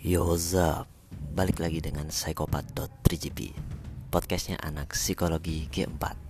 Yoza. Balik lagi dengan Psikopat.3GP Podcastnya anak psikologi G4